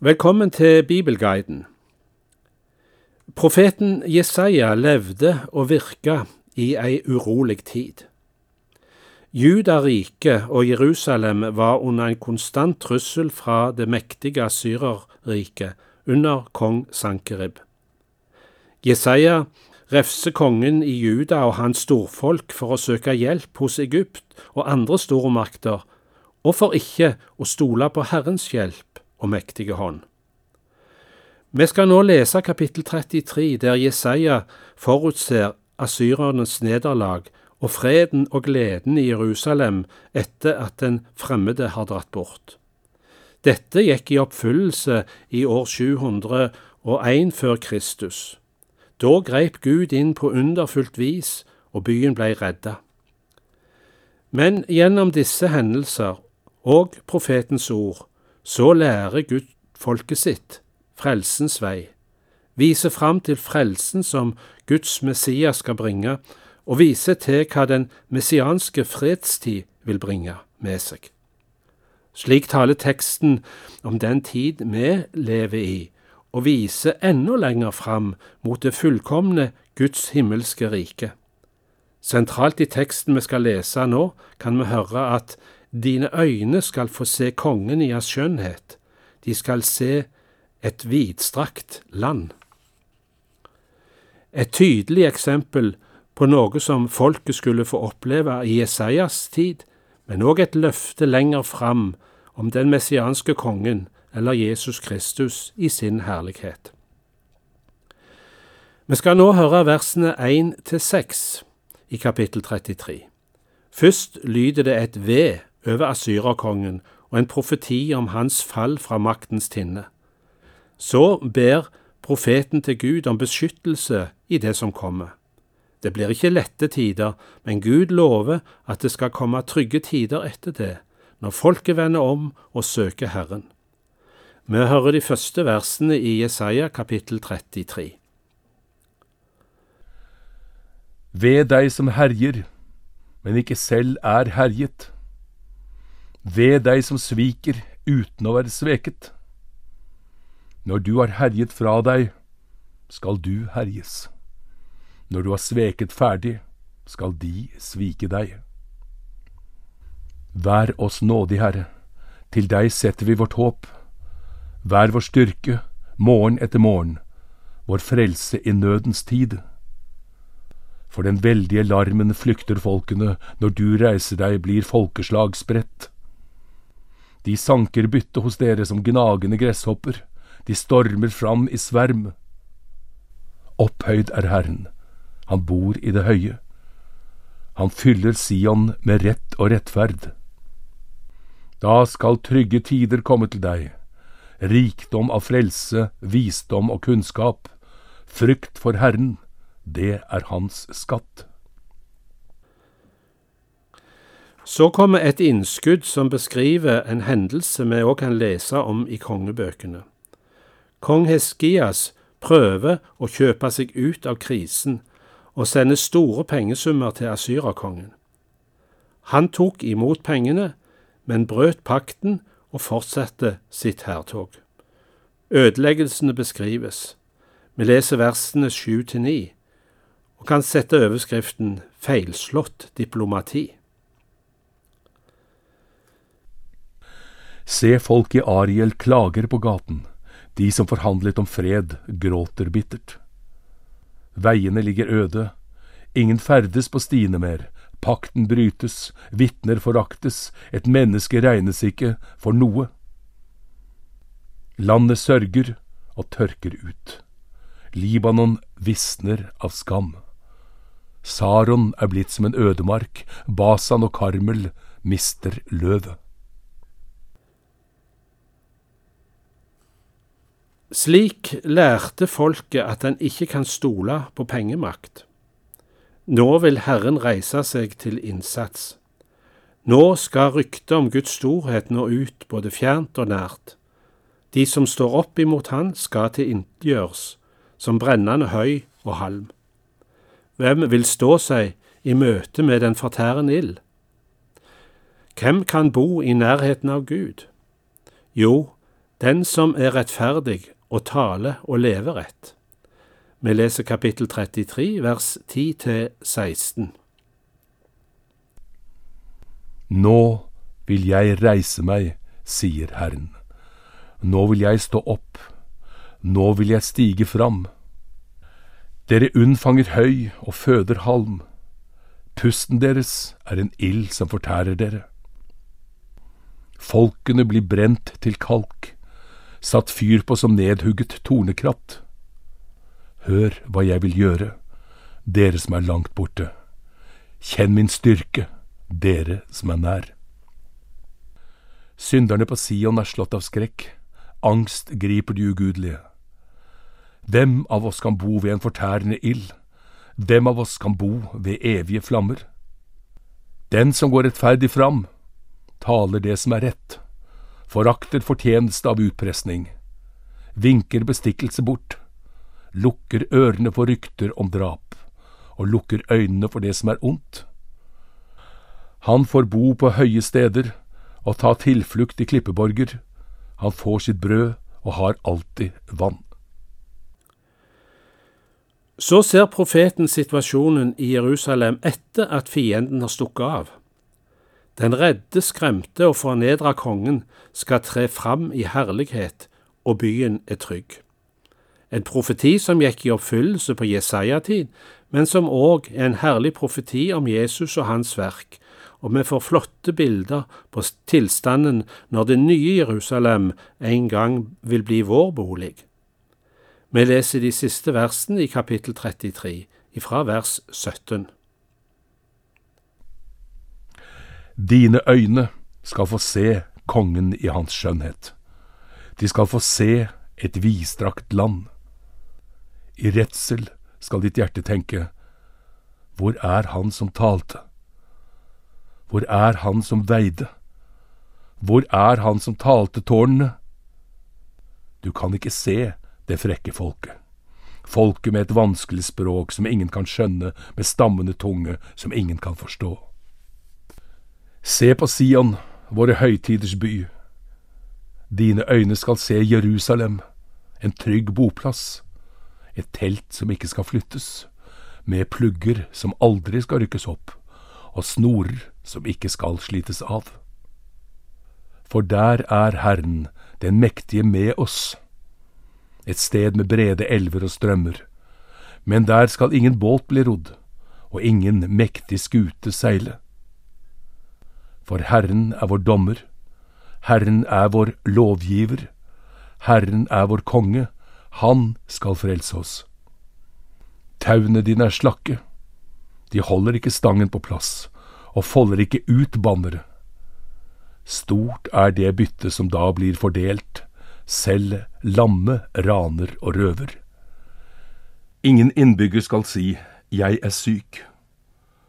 Velkommen til Bibelguiden. Profeten Jesaja levde og virka i ei urolig tid. Judarriket og Jerusalem var under en konstant trussel fra det mektige Asyrerriket under kong Sankerib. Jesaja refser kongen i Juda og hans storfolk for å søke hjelp hos Egypt og andre stormakter, og for ikke å stole på Herrens hjelp og mektige hånd. Vi skal nå lese kapittel 33, der Jesaja forutser asyrernes nederlag og freden og gleden i Jerusalem etter at den fremmede har dratt bort. Dette gikk i oppfyllelse i år 701 før Kristus. Da grep Gud inn på underfullt vis, og byen blei redda. Men gjennom disse hendelser og profetens ord så lærer Gud folket sitt frelsens vei, viser fram til frelsen som Guds Messias skal bringe, og viser til hva den messianske fredstid vil bringe med seg. Slik taler teksten om den tid vi lever i, og viser enda lenger fram mot det fullkomne Guds himmelske rike. Sentralt i teksten vi skal lese nå, kan vi høre at dine øyne skal få se kongen i hans skjønnhet, de skal se et vidstrakt land. Et tydelig eksempel på noe som folket skulle få oppleve i Jesajas tid, men òg et løfte lenger fram om den messianske kongen, eller Jesus Kristus, i sin herlighet. Vi skal nå høre versene 1 til 6 i kapittel 33. Først lyder det et ved over asyrerkongen og en profeti om hans fall fra maktens tinne. Så ber profeten til Gud om beskyttelse i det som kommer. Det blir ikke lette tider, men Gud lover at det skal komme trygge tider etter det, når folket vender om og søker Herren. Vi hører de første versene i Jesaja kapittel 33. Ved deg som herjer, men ikke selv er herjet. Ved deg som sviker uten å være sveket. Når du har herjet fra deg, skal du herjes. Når du har sveket ferdig, skal de svike deg. Vær oss nådig, Herre, til deg setter vi vårt håp. Vær vår styrke, morgen etter morgen, vår frelse i nødens tid. For den veldige larmen flykter folkene, når du reiser deg blir folkeslag spredt. De sanker bytte hos dere som gnagende gresshopper, de stormer fram i sverm. Opphøyd er Herren, han bor i det høye. Han fyller Sion med rett og rettferd. Da skal trygge tider komme til deg, rikdom av frelse, visdom og kunnskap, frykt for Herren, det er hans skatt. Så kommer et innskudd som beskriver en hendelse vi òg kan lese om i kongebøkene. Kong Heskias prøver å kjøpe seg ut av krisen og sender store pengesummer til asyrakongen. Han tok imot pengene, men brøt pakten og fortsatte sitt hærtog. Ødeleggelsene beskrives. Vi leser versene sju til ni, og kan sette overskriften Feilslått diplomati. Se folk i Ariel klager på gaten. De som forhandlet om fred, gråter bittert. Veiene ligger øde, ingen ferdes på stiene mer, pakten brytes, vitner foraktes, et menneske regnes ikke for noe. Landet sørger og tørker ut. Libanon visner av skam. Saron er blitt som en ødemark, Basan og Karmel mister løvet. Slik lærte folket at en ikke kan stole på pengemakt. Nå vil Herren reise seg til innsats. Nå skal ryktet om Guds storhet nå ut både fjernt og nært. De som står opp imot Han, skal tilintetgjøres, som brennende høy og halm. Hvem vil stå seg i møte med den fortærende ild? Hvem kan bo i nærheten av Gud? Jo, den som er rettferdig og tale og leve rett. Vi leser kapittel 33, vers 10-16. Nå vil jeg reise meg, sier Herren. Nå vil jeg stå opp. Nå vil jeg stige fram. Dere unnfanger høy og føder halm. Pusten deres er en ild som fortærer dere. Folkene blir brent til kalk, satt fyr på som nedhugget tornekratt. Hør hva jeg vil gjøre, dere som er langt borte. Kjenn min styrke, dere som er nær. Synderne på Sion er slått av skrekk, angst griper de ugudelige. Hvem av oss kan bo ved en fortærende ild? Hvem av oss kan bo ved evige flammer? Den som går rettferdig fram, taler det som er rett, forakter fortjeneste av utpresning, vinker bestikkelse bort, lukker ørene for rykter om drap, og lukker øynene for det som er ondt. Han får bo på høye steder og ta tilflukt i klippeborger, han får sitt brød og har alltid vann. Så ser profeten situasjonen i Jerusalem etter at fienden har stukket av. Den redde, skremte og fornedra kongen skal tre fram i herlighet, og byen er trygg. En profeti som gikk i oppfyllelse på Jesaja-tid, men som òg er en herlig profeti om Jesus og hans verk, og vi får flotte bilder på tilstanden når det nye Jerusalem en gang vil bli vår bolig. Vi leser de siste versene i kapittel 33, ifra vers 17. Dine øyne skal få se kongen i hans skjønnhet. De skal få se et vidstrakt land. I redsel skal ditt hjerte tenke, hvor er han som talte? Hvor er han som veide? Hvor er han som talte tårnene? Du kan ikke se det frekke folket. Folket med et vanskelig språk som ingen kan skjønne, med stammende tunge som ingen kan forstå. Se på Sion, våre høytiders by. Dine øyne skal se Jerusalem, en trygg boplass, et telt som ikke skal flyttes, med plugger som aldri skal rykkes opp, og snorer som ikke skal slites av. For der er Herren, den mektige, med oss et sted med brede elver og strømmer. Men der skal ingen båt bli rodd, og ingen mektig skute seile. For Herren er vår dommer, Herren er vår lovgiver, Herren er vår konge, Han skal frelse oss. Tauene dine er slakke, de holder ikke stangen på plass, og folder ikke ut bannere. Stort er det byttet som da blir fordelt, selv lamme, raner og røver. Ingen innbygger skal si jeg er syk.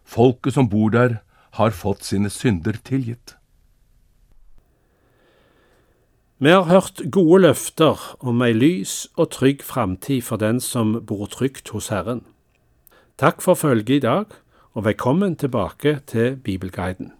Folket som bor der, har fått sine synder tilgitt. Vi har hørt gode løfter om ei lys og trygg framtid for den som bor trygt hos Herren. Takk for følget i dag, og velkommen tilbake til Bibelguiden.